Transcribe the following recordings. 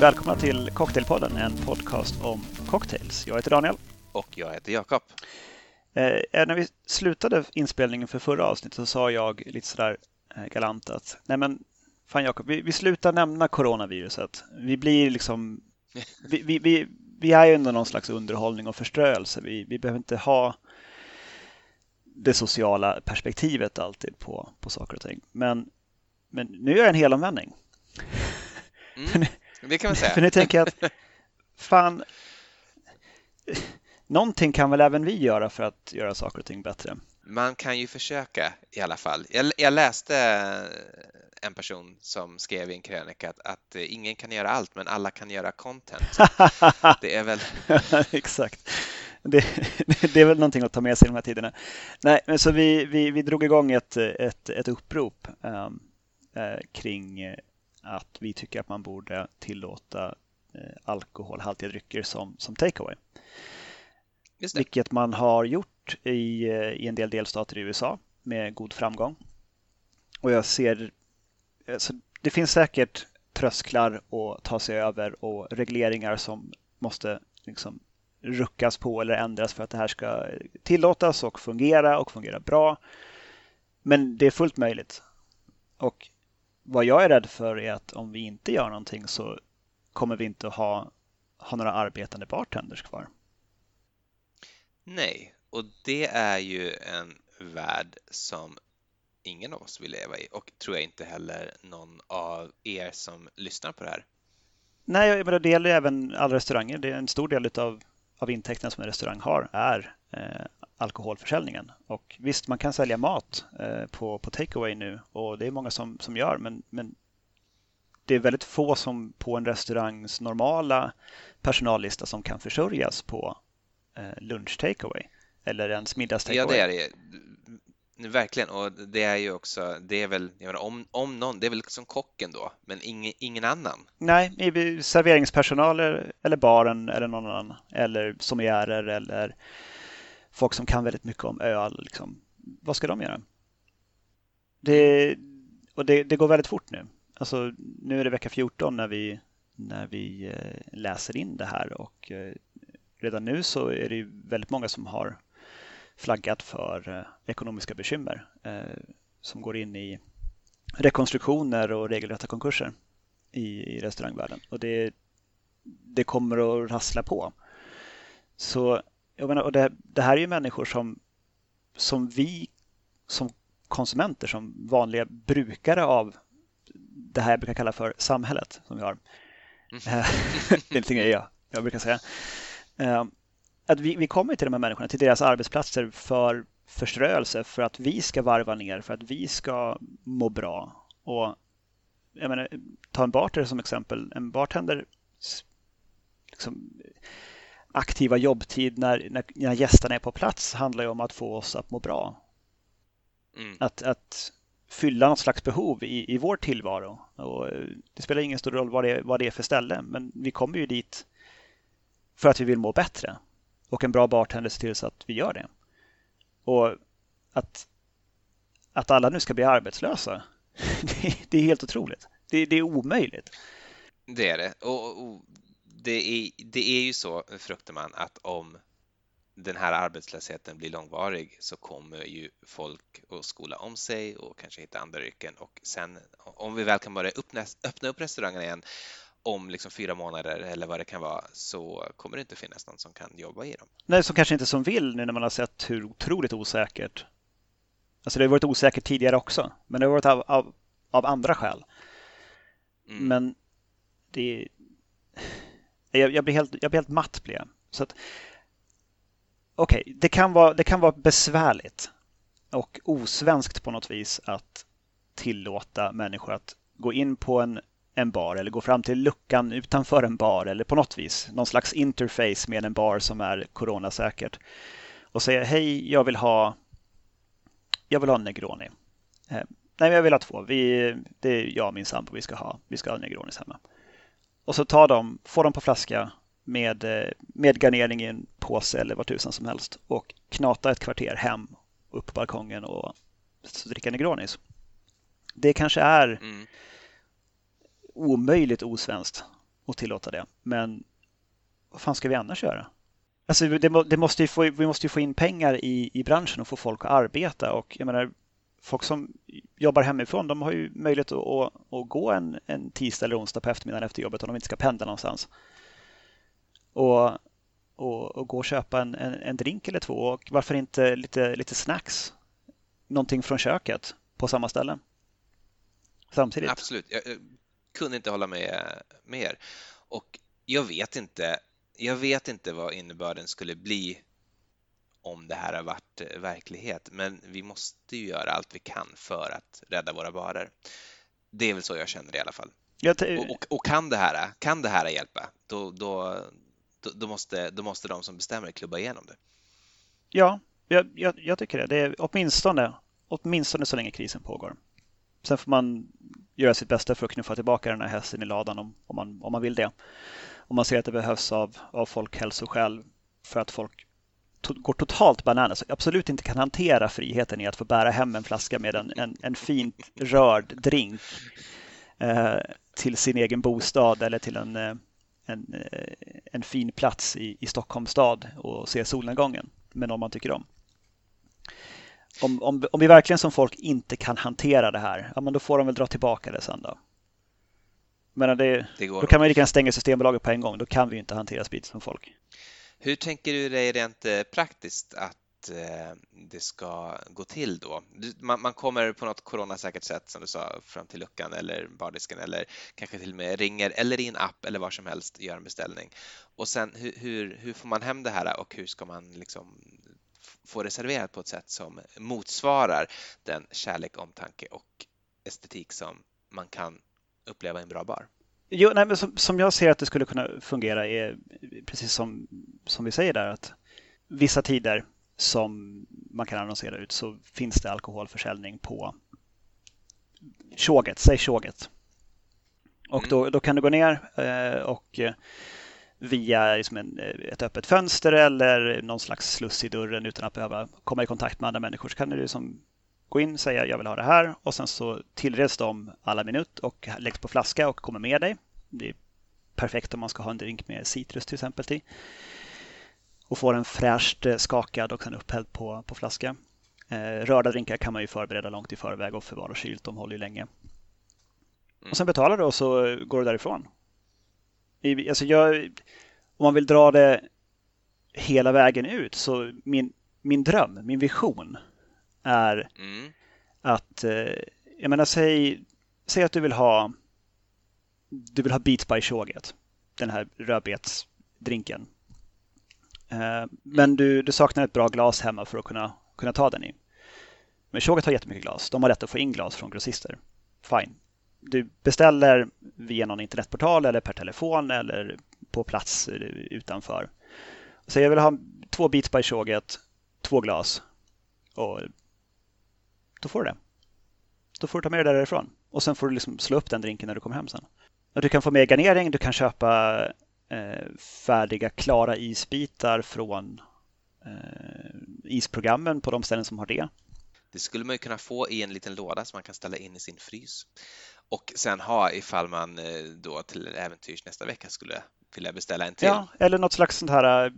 Välkomna till Cocktailpodden, en podcast om cocktails. Jag heter Daniel. Och jag heter Jakob. Eh, när vi slutade inspelningen för förra avsnittet så sa jag lite sådär eh, galant att nej men fan Jakob, vi, vi slutar nämna coronaviruset. Vi blir liksom, vi, vi, vi, vi är ju ändå någon slags underhållning och förströelse. Vi, vi behöver inte ha det sociala perspektivet alltid på, på saker och ting. Men, men nu gör jag en helomvändning. Mm, det kan man säga. För nu tänker jag att fan, någonting kan väl även vi göra för att göra saker och ting bättre. Man kan ju försöka i alla fall. Jag, jag läste en person som skrev i en krönika att, att, ingen kan göra allt men alla kan göra content. Det är väl... Exakt. Det, det, är väl någonting att ta med sig i de här tiderna. Nej, men så vi, vi, vi drog igång ett, ett, ett upprop um, uh, kring att vi tycker att man borde tillåta uh, alkoholhaltiga drycker som, som takeaway. Vilket man har gjort i, uh, i en del delstater i USA med god framgång. Och jag ser, alltså, det finns säkert trösklar att ta sig över och regleringar som måste liksom ruckas på eller ändras för att det här ska tillåtas och fungera och fungera bra. Men det är fullt möjligt. Och vad jag är rädd för är att om vi inte gör någonting så kommer vi inte ha, ha några arbetande bartenders kvar. Nej, och det är ju en värld som ingen av oss vill leva i och tror jag inte heller någon av er som lyssnar på det här. Nej, men det gäller även alla restauranger. Det är en stor del av av intäkterna som en restaurang har är eh, alkoholförsäljningen. Och visst, man kan sälja mat eh, på, på takeaway nu och det är många som, som gör, men, men det är väldigt få som på en restaurangs normala personallista som kan försörjas på eh, lunch takeaway eller ens middags takeaway. Ja, det är det. Verkligen, och det är ju också, det är väl, menar, om, om någon, det är väl som kocken då, men ingen, ingen annan? Nej, serveringspersonal eller baren eller någon annan, eller sommeliärer eller folk som kan väldigt mycket om öl. Liksom. Vad ska de göra? Det, och det, det går väldigt fort nu. Alltså, nu är det vecka 14 när vi, när vi eh, läser in det här och eh, redan nu så är det väldigt många som har flaggat för eh, ekonomiska bekymmer som går in i rekonstruktioner och regelrätta konkurser i, restaurangvärlden. Och det, det kommer att rassla på. Så jag menar, och det, det här är ju människor som, som vi som konsumenter, som vanliga brukare av det här jag brukar kalla för samhället som vi har. Mm. det är någonting jag, jag brukar säga att vi, vi kommer till de här människorna, till deras arbetsplatser för förströelse, för att vi ska varva ner, för att vi ska må bra. Och jag menar, ta en bartender som exempel. En bartender liksom, aktiva jobbtid när, när, när gästerna är på plats handlar ju om att få oss att må bra. Mm. Att, att fylla något slags behov i, i vår tillvaro. Och det spelar ingen stor roll vad det, vad det är för ställe, men vi kommer ju dit för att vi vill må bättre. Och en bra bartender ser till så att vi gör det. Och att, att alla nu ska bli arbetslösa, det är helt otroligt. Det, det är omöjligt. Det är det. Och, och, det, är, det är ju så, fruktar man, att om den här arbetslösheten blir långvarig så kommer ju folk att skola om sig och kanske hitta andra yrken och sen om vi väl kan börja öppna, öppna upp restaurangerna igen om liksom fyra månader eller vad det kan vara så kommer det inte finnas någon som kan jobba i dem. Nej, som kanske inte som vill nu när man har sett hur otroligt osäkert. Alltså det har varit osäkert tidigare också, men det har varit av, av, av andra skäl. Mm. Men det jag, jag, blir helt, jag blir helt matt blir jag. Så att, okej, okay, det, kan vara, det kan vara besvärligt och osvenskt på något vis att tillåta människor att gå in på en en bar eller gå fram till luckan utanför en bar eller på något vis någon slags interface med en bar som är coronasäkert och säga hej, jag vill ha jag vill ha en Negroni. Eh, nej, jag vill ha två. Vi, det är jag och min sambo vi ska ha. Vi ska ha Negronis hemma. Och så tar de, får de på flaska med, eh, med garnering i en påse eller vad tusan som helst och knata ett kvarter hem upp på balkongen och dricka Negronis. Det kanske är mm omöjligt osvenskt. att tillåta det. Men vad fan ska vi annars göra? Alltså det, det måste få, vi måste ju få in pengar i, i branschen och få folk att arbeta och jag menar folk som jobbar hemifrån de har ju möjlighet att, att, att gå en, en tisdag eller onsdag på eftermiddagen efter jobbet om de inte ska pendla någonstans. Och, och, och gå och köpa en, en, en, drink eller två och varför inte lite, lite snacks? Någonting från köket på samma ställe. Samtidigt. Absolut, jag, jag kunde inte hålla med mer. Och jag vet inte, jag vet inte vad innebörden skulle bli om det här har varit eh, verklighet, men vi måste ju göra allt vi kan för att rädda våra barer. Det är väl så jag känner i alla fall. Och, och, och, kan, det här, kan det här hjälpa, då, då, då, då, måste, då måste de som bestämmer klubba igenom det. Ja, jag, jag, jag tycker det. Det är åtminstone, åtminstone så länge krisen pågår. Sen får man göra sitt bästa för att knuffa tillbaka den här hästen i ladan om, om, man, om man vill det. Om man ser att det behövs av, av folkhälsoskäl för att folk to går totalt bananas och absolut inte kan hantera friheten i att få bära hem en flaska med en, en, en fint rörd drink eh, till sin egen bostad eller till en, eh, en, eh, en fin plats i, i Stockholms stad och se solnedgången med någon man tycker om. Om, om, om vi verkligen som folk inte kan hantera det här, ja, men då får de väl dra tillbaka det sen då. Men det, det då kan man lika gärna stänga Systembolaget på en gång. Då kan vi inte hantera sprit som folk. Hur tänker du dig rent eh, praktiskt att eh, det ska gå till då? Man, kommer på något coronasäkert sätt som du sa fram till luckan eller bardisken eller kanske till och med ringer eller i en app eller var som helst gör en beställning. Och sen hur, hur, hur får man hem det här och hur ska man liksom få det serverat på ett sätt som motsvarar den kärlek, omtanke och estetik som man kan uppleva i en bra bar? Jo, nej, men som, som, jag ser att det skulle kunna fungera är precis som, som vi säger där att vissa tider som man kan annonsera ut så finns det alkoholförsäljning på tjoget, säg tjoget. Och mm. då, då kan du gå ner eh, och eh, via liksom en, eh, ett öppet fönster eller någon slags sluss i dörren utan att behöva komma i kontakt med andra människor så kan du liksom gå in, säga jag vill ha det här och sen så tillreds de alla minut och läggs på flaska och kommer med dig. Det är perfekt om man ska ha en drink med citrus till exempel till. Och får den fräscht eh, skakad och sen upphälld på, på flaska. Eh, rörda drinkar kan man ju förbereda långt i förväg och förvara kylt, de håller ju länge. Mm. Och sen betalar du och så går du därifrån. I, alltså jag, om man vill dra det hela vägen ut så min, min dröm, min vision är mm. att, eh, jag menar säg, säg att du vill ha du vill ha Beats by Tjoget, den här rödbetsdrinken. Eh, men du, du saknar ett bra glas hemma för att kunna, kunna ta den i. Men Tjoget har jättemycket glas. De har rätt att få in glas från grossister. Fine. Du beställer via någon internetportal eller per telefon eller på plats utanför. Så jag vill ha två Beats by Tjoget, två glas. Och då får du det. Då får du ta med dig det därifrån. Och sen får du liksom slå upp den drinken när du kommer hem sen. Och du kan få med garnering, du kan köpa eh, färdiga klara isbitar från eh, isprogrammen på de ställen som har det. Det skulle man ju kunna få i en liten låda som man kan ställa in i sin frys och sen ha ifall man eh, då till äventyrs nästa vecka skulle vilja beställa en till. Ja, eller något slags sånt här eh,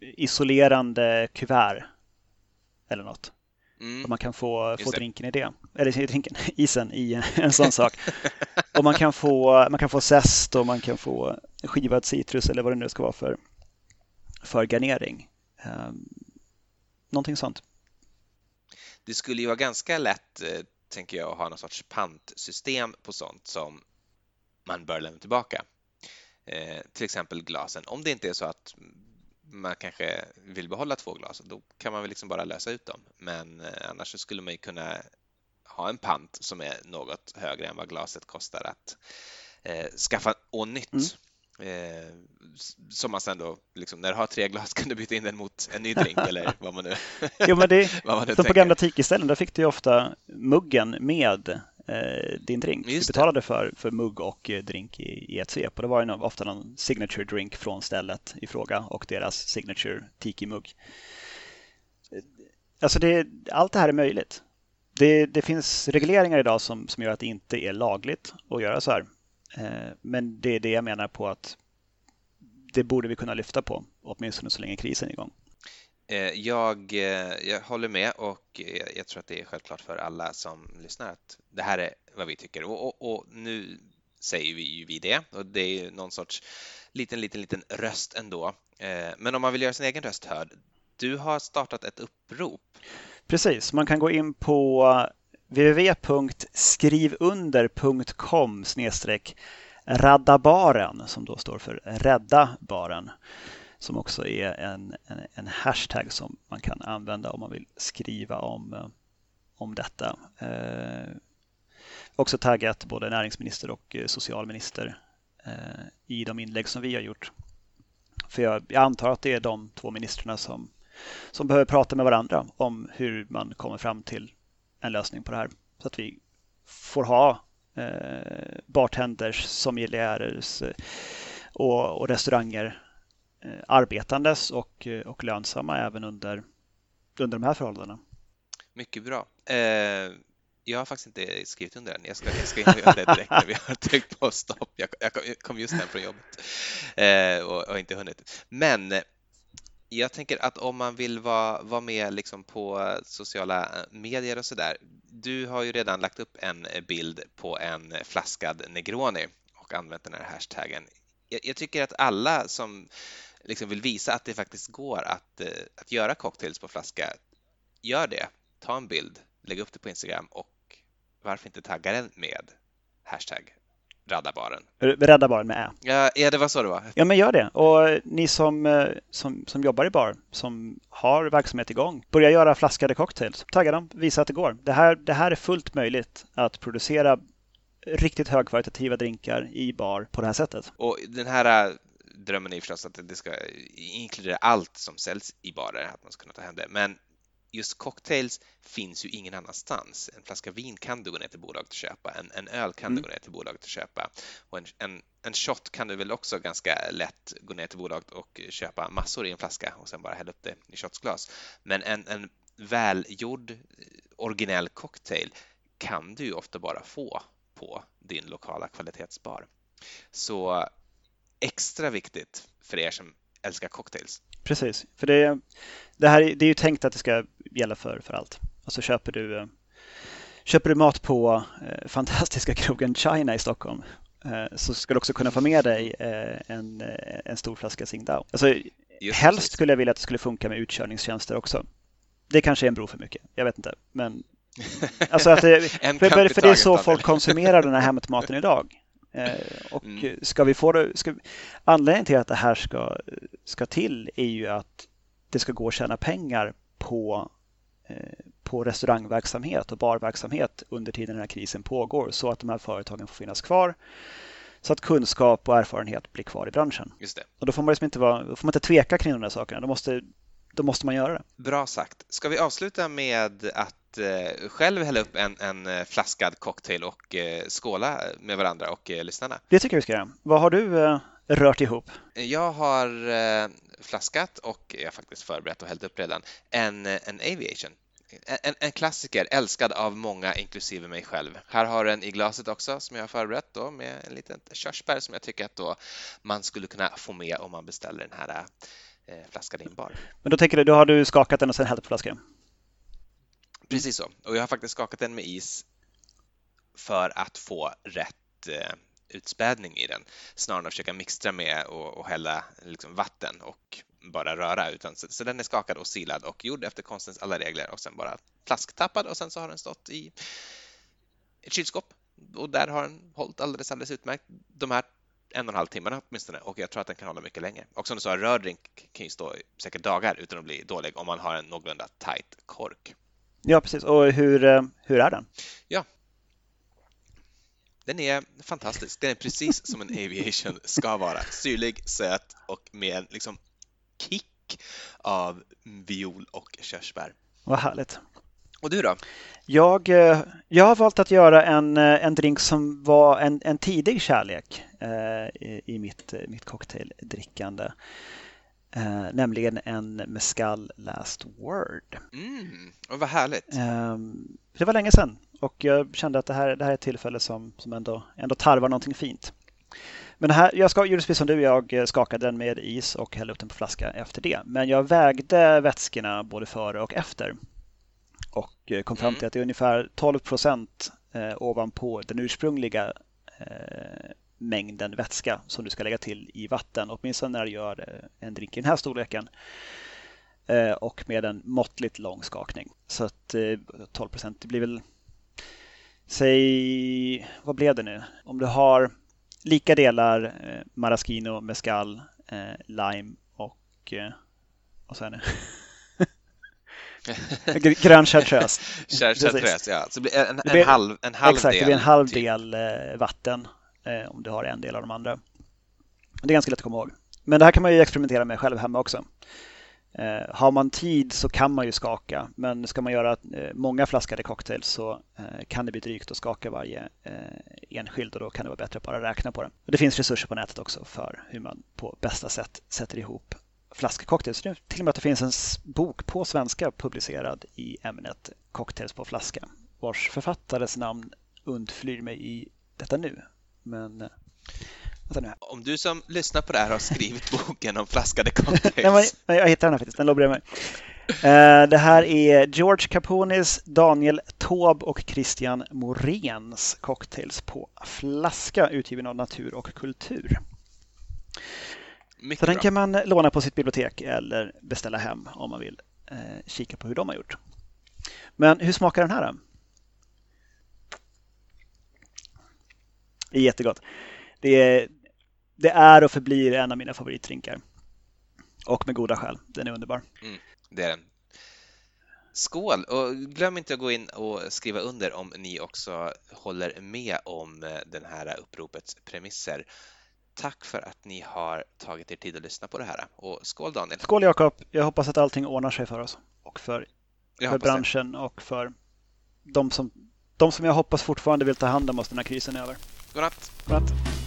isolerande kuvert eller något. Mm. Man kan få, få drinken i det. Eller drinken, isen i en sån sak. och man kan, få, man kan få zest och man kan få skivad citrus eller vad det nu ska vara för, för garnering. Um, någonting sånt. Det skulle ju vara ganska lätt, eh, tänker jag, att ha någon sorts pantsystem på sånt som man bör lämna tillbaka. Eh, till exempel glasen. Om det inte är så att man kanske vill behålla två glas, då kan man väl liksom bara lösa ut dem. Men eh, annars skulle man ju kunna ha en pant som är något högre än vad glaset kostar att eh, skaffa och nytt. Mm. Eh, som man sen då, liksom, när du har tre glas kan du byta in den mot en ny drink eller vad man nu Jo men det, vad man nu som på gamla tiki-ställen, där fick du ofta muggen med din drink. Just du betalade för, för mugg och eh, drink i, i ett svep och det var ju ofta någon signature drink från stället i fråga och deras signature tiki-mugg. Alltså det, allt det här är möjligt. Det, det, finns regleringar idag som, som gör att det inte är lagligt att göra så här. Eh, men det är det jag menar på att det borde vi kunna lyfta på, åtminstone så länge krisen är igång. Eh, jag, eh, jag håller med och eh, jag tror att det är självklart för alla som lyssnar att det här är vad vi tycker och, och, och nu säger vi ju vi det och det är ju någon sorts liten, liten, liten röst ändå. Men om man vill göra sin egen röst hörd, du har startat ett upprop. Precis, man kan gå in på www.skrivunder.com Radda baren som då står för Rädda baren som också är en, en, en, hashtag som man kan använda om man vill skriva om, eh, om detta. Eh, också taggat både näringsminister och eh, socialminister eh, i de inlägg som vi har gjort. För jag, jag, antar att det är de två ministrarna som, som behöver prata med varandra om hur man kommer fram till en lösning på det här. Så att vi får ha eh, bartenders, sommelierer eh, och, och restauranger Eh, arbetandes och, eh, och lönsamma även under, under de här förhållandena. Mycket bra. Eh, jag har faktiskt inte skrivit under den. Jag ska, jag ska göra det direkt när vi har tryckt på stopp. Jag, jag kom just hem från jobbet eh, och har inte hunnit. Men eh, jag tänker att om man vill vara, vara med liksom på sociala medier och sådär. Du har ju redan lagt upp en bild på en flaskad Negroni och använt den här hashtaggen. Jag, jag tycker att alla som liksom vill visa att det faktiskt går att, eh, att göra cocktails på flaska, gör det. Ta en bild, lägg upp det på Instagram och varför inte tagga den med hashtag Rädda baren. Rädda baren med Ä. Ja, ja, det var så det var. Ja, men gör det. Och ni som, eh, som, som jobbar i bar, som har verksamhet igång, börja göra flaskade cocktails. Tagga dem, visa att det går. Det här, det här är fullt möjligt att producera riktigt högkvalitativa drinkar i bar på det här sättet. Och den här eh, drömmen är förstås att det ska inkludera allt som säljs i barer, att man ska kunna ta hem det. Men just cocktails finns ju ingen annanstans. En flaska vin kan du gå ner till bolaget och köpa, en, en öl kan mm. du gå ner till bolaget och köpa och en, en, en shot kan du väl också ganska lätt gå ner till bolaget och köpa massor i en flaska och sen bara hälla upp det i shotsglas. Men en, en välgjord originell cocktail kan du ju ofta bara få på din lokala kvalitetsbar. Så extra viktigt för er som älskar cocktails. Precis, för det, det, här, det är ju tänkt att det ska gälla för, för allt. Alltså köper du, eh, köper du mat på eh, fantastiska krogen China i Stockholm eh, så ska du också kunna få med dig en, en stor flaska Tsingtao. Alltså, helst skulle jag vilja att det skulle funka med utkörningstjänster också. Det kanske är en bro för mycket, jag vet inte. Men alltså att det, för, för det är så folk konsumerar den här hämtmaten idag. Eh, och mm. ska vi få det, ska, anledningen till att det här ska, ska till är ju att det ska gå att tjäna pengar på, eh, på restaurangverksamhet och barverksamhet under tiden den här krisen pågår så att de här företagen får finnas kvar så att kunskap och erfarenhet blir kvar i branschen. Just det. Och då får man, liksom inte vara, får man inte tveka kring de här sakerna. Då måste, då måste man göra det. Bra sagt. Ska vi avsluta med att eh, själv hälla upp en, en eh, flaskad cocktail och eh, skåla med varandra och eh, lyssnarna. Det tycker jag vi ska göra. Vad har du eh, rört ihop? Jag har eh, flaskat och jag har faktiskt förberett och hällt upp redan en, en Aviation. En, en, klassiker älskad av många inklusive mig själv. Här har du en i glaset också som jag har förberett då med en liten körsbär som jag tycker att då man skulle kunna få med om man beställer den här eh, flaskan i en bar. Men då tänker du, då har du skakat den och sen hällt på flaskan? Precis så. Och jag har faktiskt skakat den med is för att få rätt eh, utspädning i den snarare än att försöka mixtra med och, och hälla liksom, vatten och bara röra. Utan, så, så, den är skakad och silad och gjord efter konstens alla regler och sen bara flasktappad och sen så har den stått i ett kylskåp och där har den hållit alldeles, alldeles utmärkt de här en och en halv timmarna åtminstone och jag tror att den kan hålla mycket längre. Och som du sa, rördrink kan ju stå säkert dagar utan att bli dålig om man har en någorlunda tight kork. Ja, precis. Och hur, eh, hur är den? Ja, den är fantastisk. Den är precis som en aviation ska vara. Syrlig, söt och med en liksom kick av viol och körsbär. Vad härligt. Och du då? Jag, eh, jag har valt att göra en, eh, en drink som var en, en tidig kärlek eh, i, i mitt, mitt cocktaildrickande. Eh, nämligen en Mescal Last Word. Mm, och vad härligt. Eh, det var länge sedan och jag kände att det här, det här är ett tillfälle som, som ändå, ändå tarvar någonting fint. Men här, jag ska, gjorde precis som du, jag skakade den med is och hällde upp den på flaska efter det. Men jag vägde vätskorna både före och efter och kom fram till mm. att det är ungefär 12 procent eh, ovanpå den ursprungliga eh, mängden vätska som du ska lägga till i vatten, åtminstone när du gör eh, en drink i den här storleken eh, och med en måttligt lång skakning. Så att 12 eh, procent, det blir väl, säg, vad blev det nu? Om du har lika delar maraschino, mescal, lime och vad sa jag nu? Grön chartreuse. chartreuse, ja. Så det blir en, en, halv, en halv exakt, del. det blir en halv typ. del vatten eh, Eh, om du har en del av de andra. Det är ganska lätt att komma ihåg. Men det här kan man ju experimentera med själv hemma också. Eh, har man tid så kan man ju skaka, men ska man göra eh, många flaskade cocktails så eh, kan det bli drygt att skaka varje eh, enskild och då kan det vara bättre att bara räkna på det. Och det finns resurser på nätet också för hur man på bästa sätt sätter ihop flaskcocktails. Till och med att det finns en bok på svenska publicerad i ämnet cocktails på flaska vars författares namn undflyr mig i detta nu. Men om du som lyssnar på det här har skrivit boken om flaskade cocktails. Nej, jag hittade den här faktiskt, den låg bredvid mig. Eh, det här är George Caponis, Daniel Taube och Christian Morens cocktails på flaska utgiven av Natur och Kultur. Mycket Så den kan man låna på sitt bibliotek eller beställa hem om man vill eh, kika på hur de har gjort. Men hur smakar den här då? Det är jättegott. Det är, det är och förblir en av mina favoritdrinkar. Och med goda skäl. Den är underbar. Mm, det är den. Skål! Och glöm inte att gå in och skriva under om ni också håller med om eh, den här uppropets premisser. Tack för att ni har tagit er tid att lyssna på det här. Och skål Daniel! Skål Jakob! Jag hoppas att allting ordnar sig för oss och för, för branschen det. och för de som, de som jag hoppas fortfarande vill ta hand om oss när krisen är över. Godnatt! Godnatt!